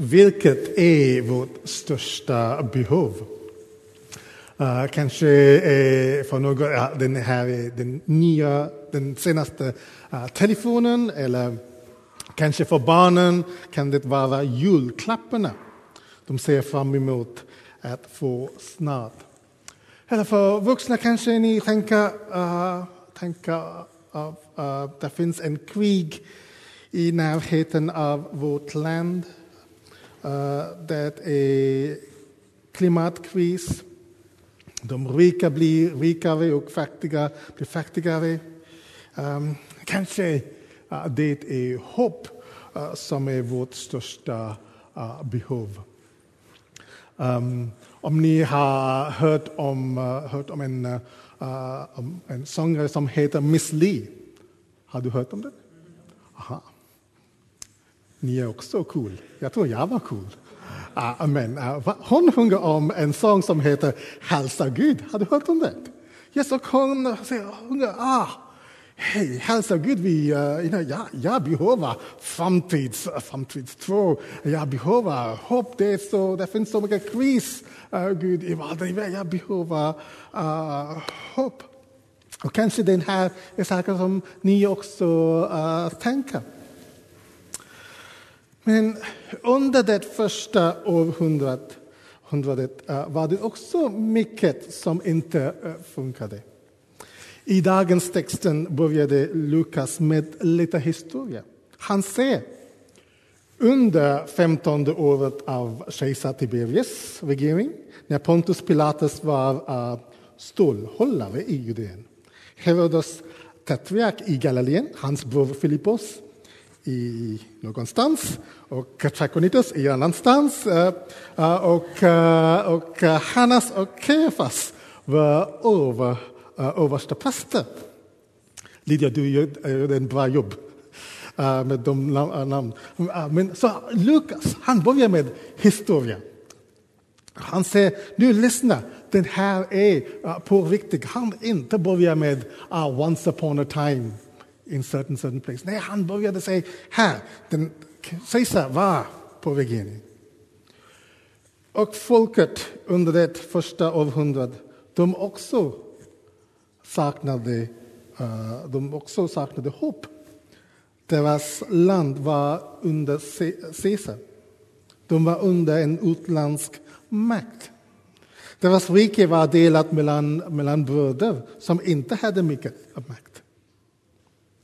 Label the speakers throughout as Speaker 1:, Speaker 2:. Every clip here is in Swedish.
Speaker 1: vilket är vårt största behov? Uh, kanske uh, för någon... uh, den här den nya, den senaste uh, telefonen eller kanske för barnen kan det vara julklapparna de ser fram emot att få snart. Eller för vuxna kanske ni tänker, uh, tänker uh, det finns en krig i närheten av vårt land. Uh, det är klimatkris. De rika blir rikare och fattiga blir fattigare. Um, kanske uh, det är hopp uh, som är vårt största uh, behov. Um, om ni har hört om, uh, hört om en, uh, om en sångare som heter Miss Li. Har du hört om den? Aha. Ni är också cool. Jag tror jag var cool. Ah, uh, men, uh, ah, hon sjunger om en sång som heter Hälsa Gud. Har du hört om det? Yes, och hon sjunger ah, Hej, hälsa Gud, vi, uh, jag, jag behöver framtids, eh, framtidstro. Jag behöver hopp. Det, så, det finns så mycket kris, uh, Gud, i världen. Jag behöver uh, hopp. Och kanske den här är saker som ni också uh, tänker. Men under det första århundradet eh, var det också mycket som inte eh, funkade. I dagens texten började Lukas med lite historia. Han säger under femtonde året av kejsar Tiberius regering, när Pontus Pilatus var eh, stålhållare i Judeen. Herodes tetrark i Galileen, hans bror Filippos i någonstans och Chakonitos i annanstans. Eh, eh, och, eh, och Hannas och Kefas var över översta präster. Lydia, du gjorde en bra jobb med de namnen. Men så Lukas, han börjar med historia. Han säger, nu lyssna, den här är på riktigt. Han inte börjar med uh, once upon a time in certain, certain place. Nej, han började säga, här, den Caesar var på väg in. Och folket under det första århundradet, de också saknade, eh, de också saknade hopp. Deras land var under Caesar. De var under en utländsk makt. Deras rike var delat mellan, mellan bröder som inte hade mycket makt.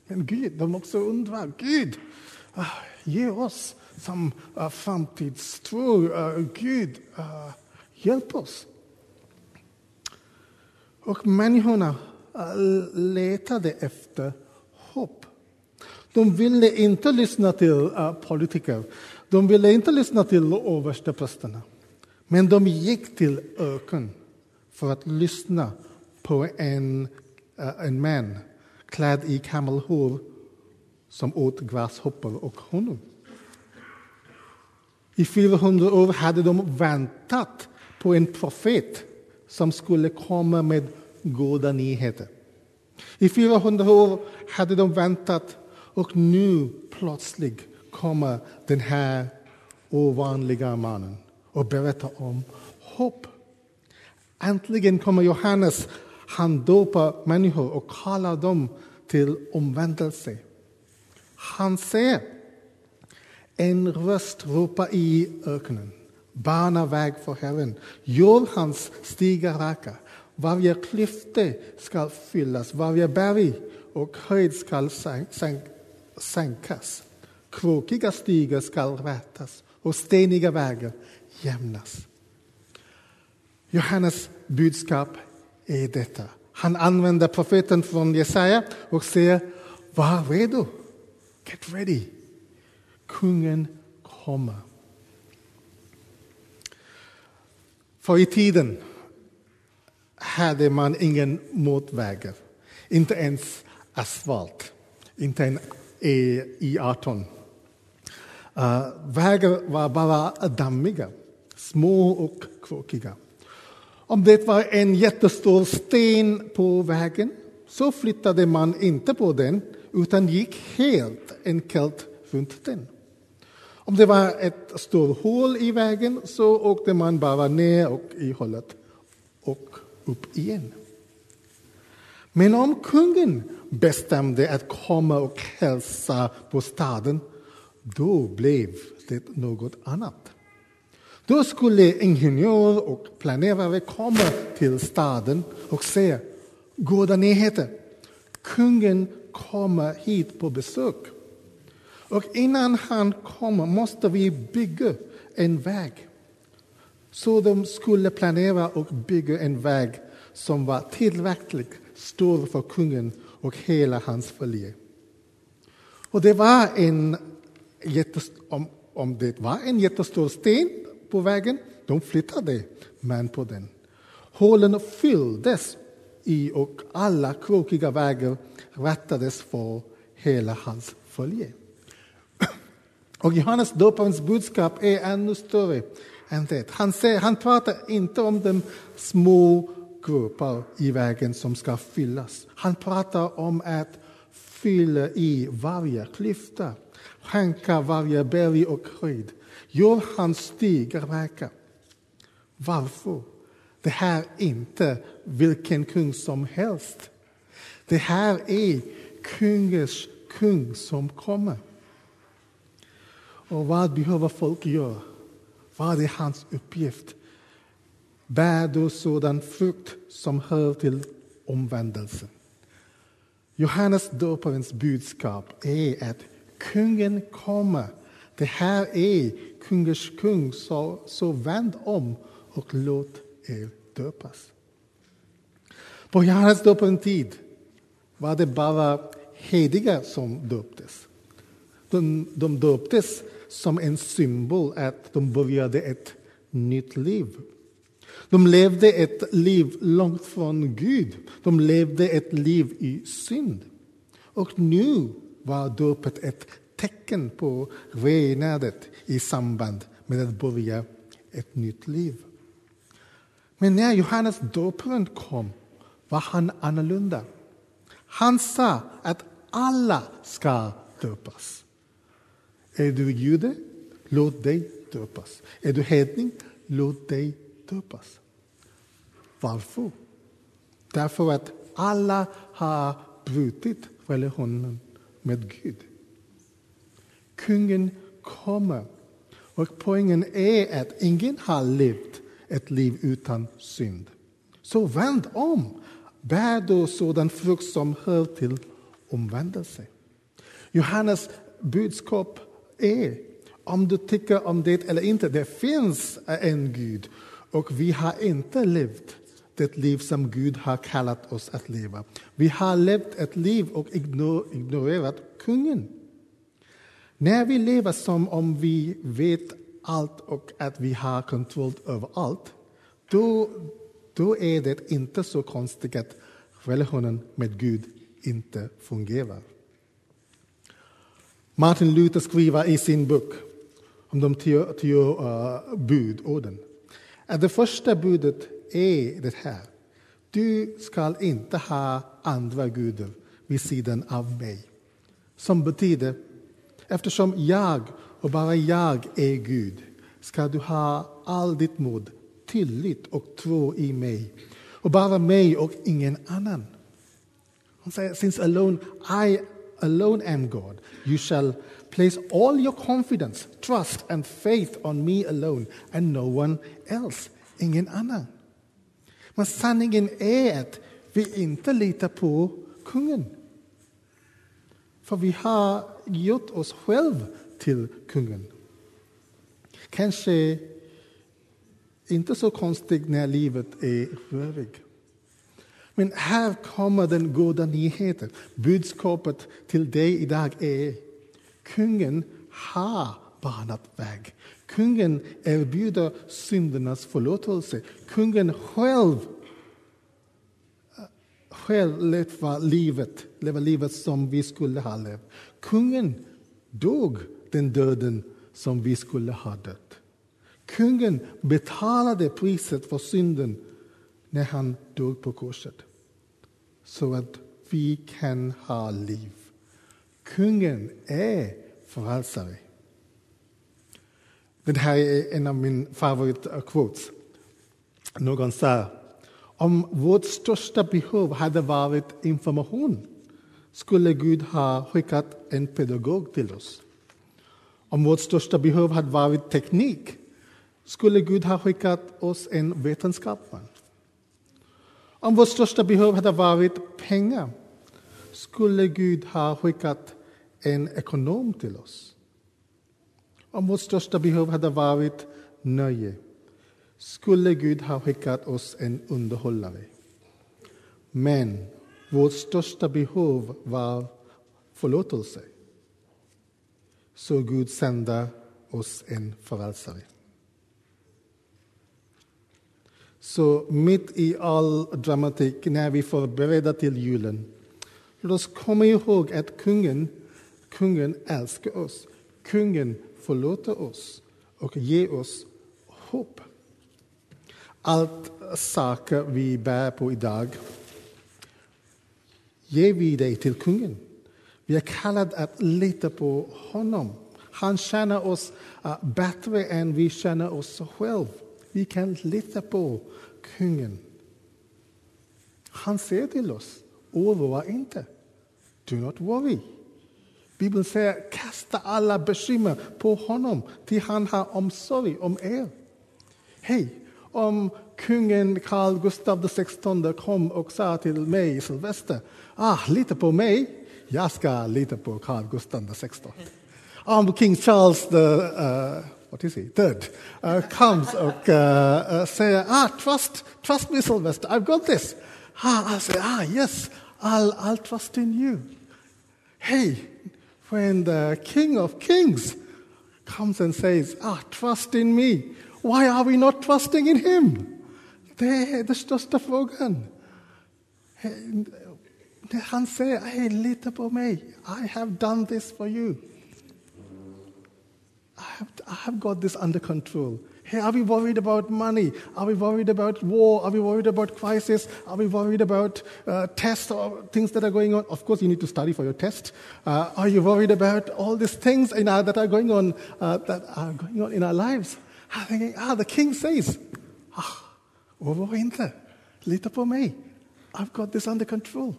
Speaker 1: Men Gud, de också undrar, Gud, ah, ge oss som uh, framtidstro. Uh, Gud, uh, hjälp oss. Och människorna letade efter hopp. De ville inte lyssna till politiker. De ville inte lyssna till översteprästerna. Men de gick till öken för att lyssna på en, en man klädd i kamelhår som åt gräshoppor och honung. I 400 år hade de väntat på en profet som skulle komma med goda nyheter. I 400 år hade de väntat och nu plötsligt kommer den här ovanliga mannen och berättar om hopp. Äntligen kommer Johannes. Han dopar människor och kallar dem till omvändelse. Han säger en röst ropar i öknen. Bana väg för Herren. Gör hans stigar raka. Varje klyfta ska fyllas, varje berg och höjd ska sänkas. Krokiga stigar ska rätas och steniga vägar jämnas. Johannes budskap är detta. Han använder profeten från Jesaja och säger var redo. Get ready. Kungen kommer. För i tiden hade man ingen motvägar. Inte ens asfalt. Inte en E18. Uh, eh, vägar var bara dammiga, små och krokiga. Om det var en jättestor sten på vägen så flyttade man inte på den utan gick helt enkelt runt den. Om det var ett stort hål i vägen så åkte man bara ner och i hålet och upp igen. Men om kungen bestämde att komma och hälsa på staden, då blev det något annat. Då skulle ingenjörer och planerare komma till staden och säga goda nyheter. Kungen kommer hit på besök. Och innan han kommer måste vi bygga en väg. Så de skulle planera och bygga en väg som var tillräckligt stor för kungen och hela hans följe. Och det var en om, om det var en jättestor sten på vägen, de flyttade män på den. Hålen fylldes i och alla krokiga vägar rättades för hela hans följe. Och Johannes döparens budskap är ännu större än det. Han, säger, han pratar inte om de små grupper i vägen som ska fyllas. Han pratar om att fylla i varje klyfta, skänka varje berg och höjd. Gör hans stigar verka. Varför? Det här är inte vilken kung som helst. Det här är kungens kung som kommer. Och vad behöver folk göra? Vad är hans uppgift? Bär du sådan frukt som hör till omvändelsen? Johannes döparens budskap är att kungen kommer. Det här är kungars kung, så, så vänd om och låt er döpas. På Johannes döpens tid var det bara hediga som döptes. De, de döptes som en symbol att de började ett nytt liv. De levde ett liv långt från Gud. De levde ett liv i synd. Och nu var dopet ett tecken på renandet i samband med att börja ett nytt liv. Men när Johannes döparen kom var han annorlunda. Han sa att alla ska döpas. Är du jude? Låt dig döpas. Är du hedning? Låt dig döpas. Varför? Därför att alla har brutit relationen med Gud. Kungen kommer. Och poängen är att ingen har levt ett liv utan synd. Så vänd om. Bär då sådan frukt som hör till omvändelse. Johannes budskap är, om du tycker om det eller inte, det finns en Gud och vi har inte levt det liv som Gud har kallat oss att leva. Vi har levt ett liv och ignorerat kungen. När vi lever som om vi vet allt och att vi har kontroll över allt, då, då är det inte så konstigt att relationen med Gud inte fungerar. Martin Luther skriver i sin bok om de tio, tio uh, budorden att det första budet är det här. Du ska inte ha andra gudar vid sidan av mig. Som betyder, eftersom jag och bara jag är Gud ska du ha all ditt mod, tillit och tro i mig och bara mig och ingen annan. Han säger, since alone I alone am God, you shall place all your confidence, trust and faith on me alone and no one else, ingen annan. Men sanningen är att vi inte litar på kungen. För vi har gjort oss själva till kungen. Kanske inte så konstigt när livet är rörigt. Men här kommer den goda nyheten. Budskapet till dig idag är kungen har banat väg. Kungen erbjuder syndernas förlåtelse. Kungen själv eh, själv lever livet, livet som vi skulle ha levt. Kungen dog den döden som vi skulle ha dött. Kungen betalade priset för synden när han dog på korset. Så att vi kan ha liv. Kungen är frälsare. Det här är en av mina favoritquotes. Någon sa om vårt största behov hade varit information skulle Gud ha skickat en pedagog till oss. Om vårt största behov hade varit teknik skulle Gud ha skickat oss en vetenskapsman. Om vårt största behov hade varit pengar skulle Gud ha skickat en ekonom till oss. Om vårt största behov hade varit nöje skulle Gud ha skickat oss en underhållare. Men vårt största behov var förlåtelse. Så Gud sände oss en förälsare. Så mitt i all dramatik, när vi förbereder till julen, låt oss komma ihåg att kungen, kungen älskar oss. Kungen förlåter oss och ger oss hopp. Allt saker vi bär på idag ger vi det till kungen. Vi är kallade att lita på honom. Han känner oss ah, bättre än vi känner oss själva. Vi kan lita på kungen. Han säger till oss, oroa inte. Do not worry. Bibeln säger, kasta alla bekymmer på honom, till han har omsorg om er. Hej, om kungen Carl Gustaf XVI kom och sa till mig, Sylvester, ah, lita på mig, jag ska lita på Carl Gustaf XVI. Om King Charles the, uh, what is he, third, uh, comes och uh, säger, ah, trust, trust me Sylvester, I've got this. Ah, I say, ah, yes, I'll, I'll trust in you. Hey, when the King of Kings comes and says, ah, trust in me, why are we not trusting in him? Det är den största frågan. Han säger, hey, lita på mig. I have done this for you. I have, I have got this under control. Hey, are we worried about money? Are we worried about war? Are we worried about crisis? Are we worried about uh, tests or things that are going on? Of course, you need to study for your test. Uh, are you worried about all these things in our, that are going on uh, that are going on in our lives? I'm thinking, ah, the king says, ah, inte. Lita på mig. I've got this under control.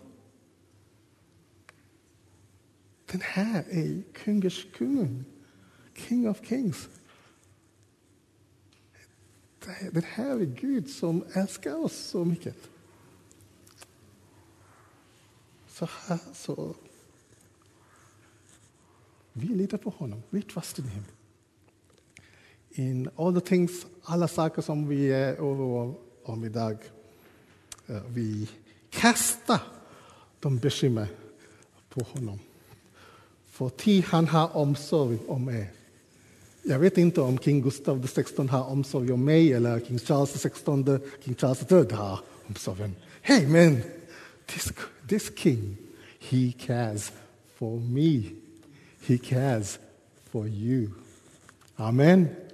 Speaker 1: Den här är kungers kung. King of kings. Den här är Gud som älskar oss så mycket. Så, här, så vi litar på honom. We trust in him. In all the things, alla saker som vi är oroade om idag, uh, vi kastar de bekymmer på honom. För ty han har omsorg om er. Jag vet inte om King Gustav XVI har omsorg om mig eller King Charles XVI, King Charles III har omsorg om Hey man, this, this king, he cares for me. He cares for you. Amen.